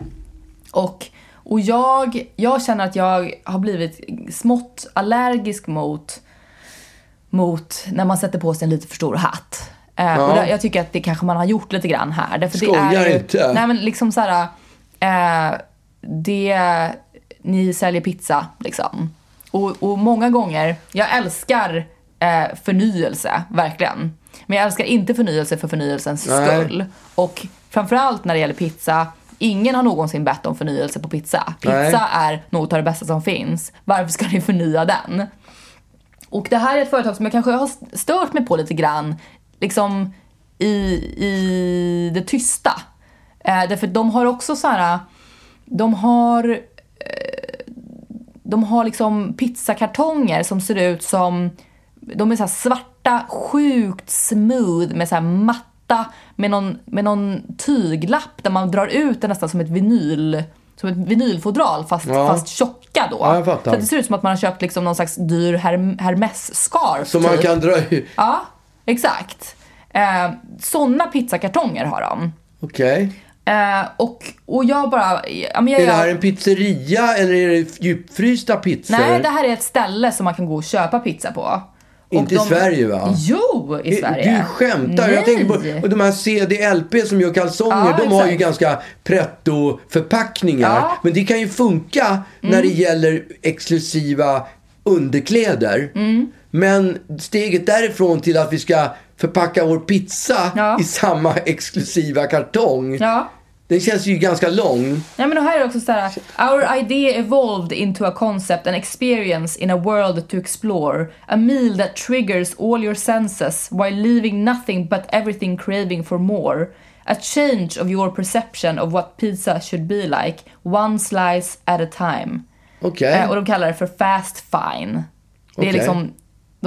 Och, och jag, jag känner att jag har blivit smått allergisk mot, mot när man sätter på sig en lite för stor hatt. Eh, och där, jag tycker att det kanske man har gjort lite grann här. Därför det Skojar är ju, inte. Nej men liksom så här. Eh, det, ni säljer pizza liksom. Och, och många gånger, jag älskar eh, förnyelse, verkligen. Men jag älskar inte förnyelse för förnyelsens Nej. skull. Och framförallt när det gäller pizza, ingen har någonsin bett om förnyelse på pizza. Pizza Nej. är något av det bästa som finns. Varför ska ni förnya den? Och det här är ett företag som jag kanske har stört mig på lite grann, liksom i, i det tysta. Eh, därför de har också så här, de har eh, de har liksom pizzakartonger som ser ut som, de är så här svarta, sjukt smooth med så matta med någon, med någon tyglapp där man drar ut det nästan som ett vinyl som ett vinylfodral fast, Ja. fast tjocka då. Ja, så det ser ut som att man har köpt liksom någon slags dyr Herm- Hermes-scarf. Som man typ. kan dra ut. Ja, exakt. Eh, Sådana pizzakartonger har de. Okej. Eh, och, och jag bara... Ja, men jag, Är det här en pizzeria eller är det djupfrysta pizzor? Nej, det här är ett ställe som man kan gå och köpa pizza på. Inte i Sverige, va? Jo, i Sverige. Du skämtar. Jag tänker på och de här CDLP som gör kalsonger. Ja, de har ju ganska pretto-förpackningar. Ja. Men det kan ju funka när det gäller exklusiva underkläder. Mm. Men steget därifrån till att vi ska förpacka vår pizza Ja. i samma exklusiva kartong. Ja. Den känns ju ganska lång. Ja, men här är också så här. Our idea evolved into a concept and experience in a world to explore. A meal that triggers all your senses while leaving nothing but everything craving for more. A change of your perception of what pizza should be like, one slice at a time. Okej. Eh, och de kallar det för fast fine. Det är Okej. liksom,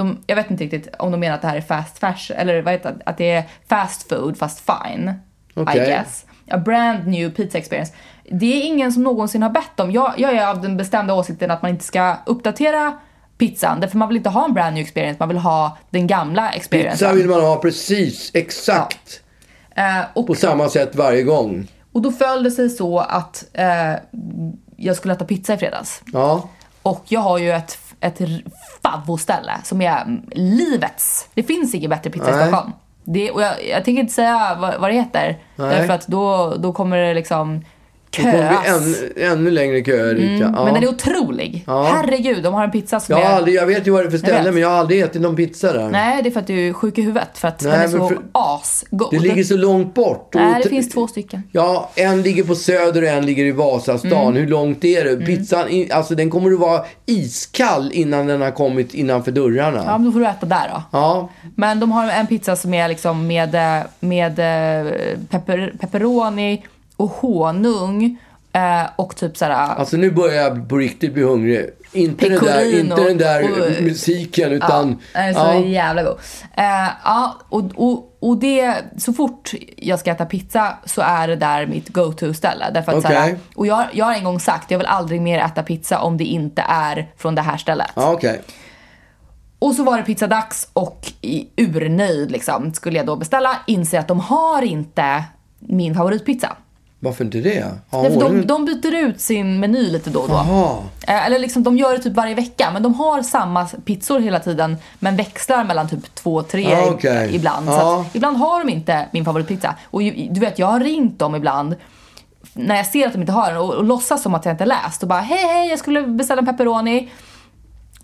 de, jag vet inte riktigt om de menar att det här är fast fashion, eller vad heter det, att det är fast food fast fine. Okej. I guess. A brand new pizza experience. Det är ingen som någonsin har bett om. Jag, jag är av den bestämda åsikten att man inte ska uppdatera pizzan. Därför man vill inte ha en brand new experience, man vill ha den gamla experiencen. Pizza vill man ha precis, exakt. Eh, och, På samma sätt varje gång. och då föll det sig så att eh, jag skulle äta pizza i fredags. Ja. Och jag har ju ett, ett favvoställe som är livets. Det finns ingen bättre pizza i. Stockholm. Det, och jag, jag tänker inte säga vad, vad det heter. Nej. Därför att då, då kommer det liksom Det kommer köas. bli ännu, ännu längre köer dit. ja. Mm, Men den är otrolig. Ja. Herregud, de har en pizza som Jag, är... aldrig, jag vet ju vad det är för ställe, men jag har aldrig ätit någon pizza där. Nej, det är för att du är sjuk i huvudet. För att Nej, den är så för- asgod. Det ligger så långt bort. Nej, det t- finns två stycken. Ja, en ligger på Söder och en ligger i Vasastan. Mm. Hur långt är det? Pizzan, i- alltså den kommer att vara iskall innan den har kommit innanför dörrarna. Ja, men då får du äta där då. Ja, Men de har en pizza som är liksom med, eh, med eh, pepper, pepperoni och honung eh, och typ såhär... alltså nu börjar jag på riktigt bli hungrig. Inte, den där, inte den där och- musiken, utan... Ja, den är så ja. jävla god. Eh, ja, och, och, och det, så fort jag ska äta pizza så är det där mitt go-to-ställe. Därför att, Okej. såhär, och jag, jag har en gång sagt, jag vill aldrig mer äta pizza om det inte är från det här stället. Ja, okej. Och så var det pizzadags och i urnöjd liksom skulle jag då beställa. Inser att de har inte min favoritpizza. Varför inte det? Ja, Därför de, ordning- de byter ut sin meny lite då och då. Jaha. Eh, Eller liksom, de gör det typ varje vecka, men de har samma pizzor hela tiden, men växlar mellan typ två tre i- okej. ibland. Så Ja. att, ibland har de inte min favoritpizza. Och du vet, jag har ringt dem ibland när jag ser att de inte har den och, och låtsas som att jag inte läst och bara hej hej jag skulle beställa en pepperoni.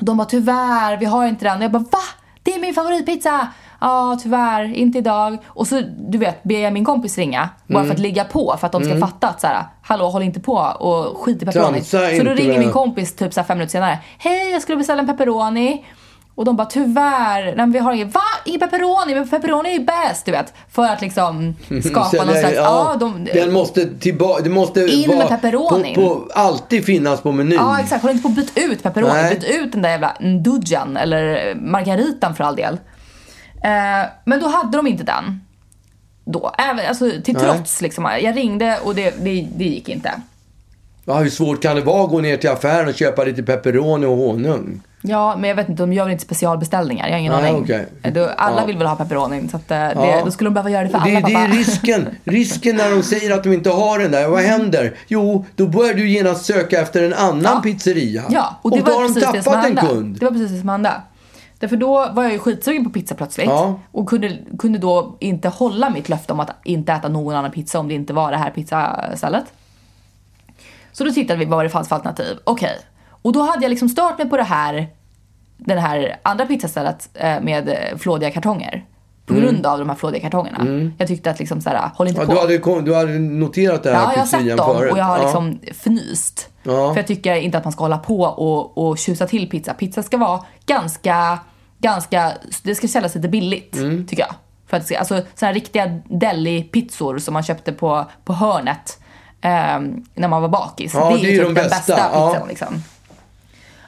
De bara tyvärr, vi har inte den. Och jag bara va? Det är min favoritpizza! Ja, tyvärr, inte idag. Och så, du vet, ber jag min kompis ringa. Bara Mm. för att ligga på, för att de ska fatta att så här, hallå, håll inte på och skit i pepperoni. Så då ringer min kompis typ så här fem minuter senare. Hej, jag skulle beställa en pepperoni. Och de bara tyvärr, nej men vi har ingen, va? Ingen pepperoni? Men pepperoni är ju bäst, du vet. För att liksom skapa någon slags, ja, de, den måste tillbaka, det måste In vara med pepperonin. På, på, alltid finnas på menyn. Ja, exakt. Håll inte på att byta ut pepperoni. Nej. Byt ut den där jävla ndudjan eller margaritan för all del. Eh, men då hade de inte den. Då. Även, alltså, till Nej. trots liksom. Jag ringde och det, det, det gick inte. Ja, hur svårt kan det vara att gå ner till affären och köpa lite pepperoni och honung? Ja, men jag vet inte, de gör väl inte specialbeställningar? Jag har ingen Nej, aning. okej. Eh, Då, alla Ja. vill väl ha pepperoni, så att, eh, det, Ja. då skulle de behöva göra det för Och det, alla det är pappa. risken. Risken när de säger att de inte har den där. Vad händer? Jo, då börjar du genast söka efter en annan Ja. pizzeria. Ja, och det då var har de tappat en kund. Det var precis det som hände. Därför då var jag ju skitsugen på pizza plötsligt. Ja. Och kunde, kunde då inte hålla mitt löfte om att inte äta någon annan pizza om det inte var det här pizzastället. Så då tittade vi vad det fanns för alternativ. Okej. Och då hade jag liksom stört mig på det här, den här andra pizzastället eh, med flådiga kartonger. På grund av de här flådiga kartongerna. Jag tyckte att liksom såhär, håll inte Mm. Ja, på. du, hade, kom- du hade noterat det här Ja, jag har sett dem förut. och jag har Ja. liksom fnyst. Ja. För jag tycker inte att man ska hålla på och, och tjusa till pizza. Pizza ska vara ganska, ganska, det ska kännas lite billigt Mm. tycker jag. För att, alltså sådana riktiga deli-pizzor som man köpte på, på hörnet ehm, när man var bakis. Ja, det är, det är ju de typ den bästa, bästa pizzan liksom.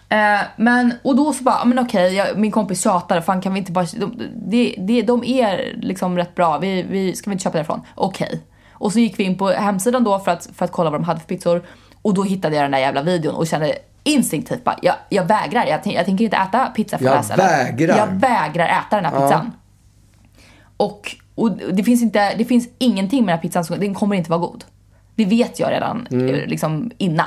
Eh, men, och då så bara, ja, men okej, jag, min kompis tjatar, fan kan vi inte bara, de, de, de, de är liksom rätt bra, vi, vi, ska vi inte köpa därifrån? Okej. Och så gick vi in på hemsidan då för att, för att kolla vad de hade för pizzor. Och då hittade jag den där jävla videon och kände instinktivt bara, jag, jag vägrar, jag, jag tänker inte äta pizza från Jag det här vägrar. Jag vägrar äta den här pizzan. Och, och det, finns inte, det finns ingenting med den här pizzan som, den kommer inte vara god. Det vet jag redan Mm. eh, liksom innan.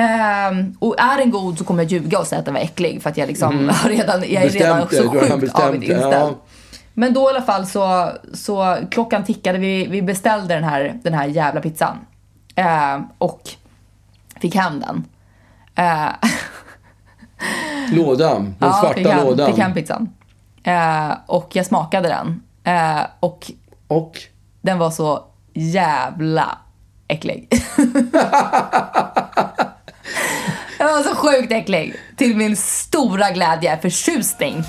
Ehm, och är den god så kommer jag ljuga och säga att den var äcklig för att jag liksom har redan, jag är redan Mm. Bestämt så sjukt avigt inställd. ja. Men då i alla fall så, så klockan tickade, vi, vi beställde den här, den här jävla pizzan. Eh, och fick hem den. Eh, Lådan, den ja, fick svarta hem, lådan. Fick hem pizzan. Eh, och jag smakade den. Eh, och Och? den var så jävla äcklig. Den var så sjukt äcklig. Till min stora glädje, förtjusning.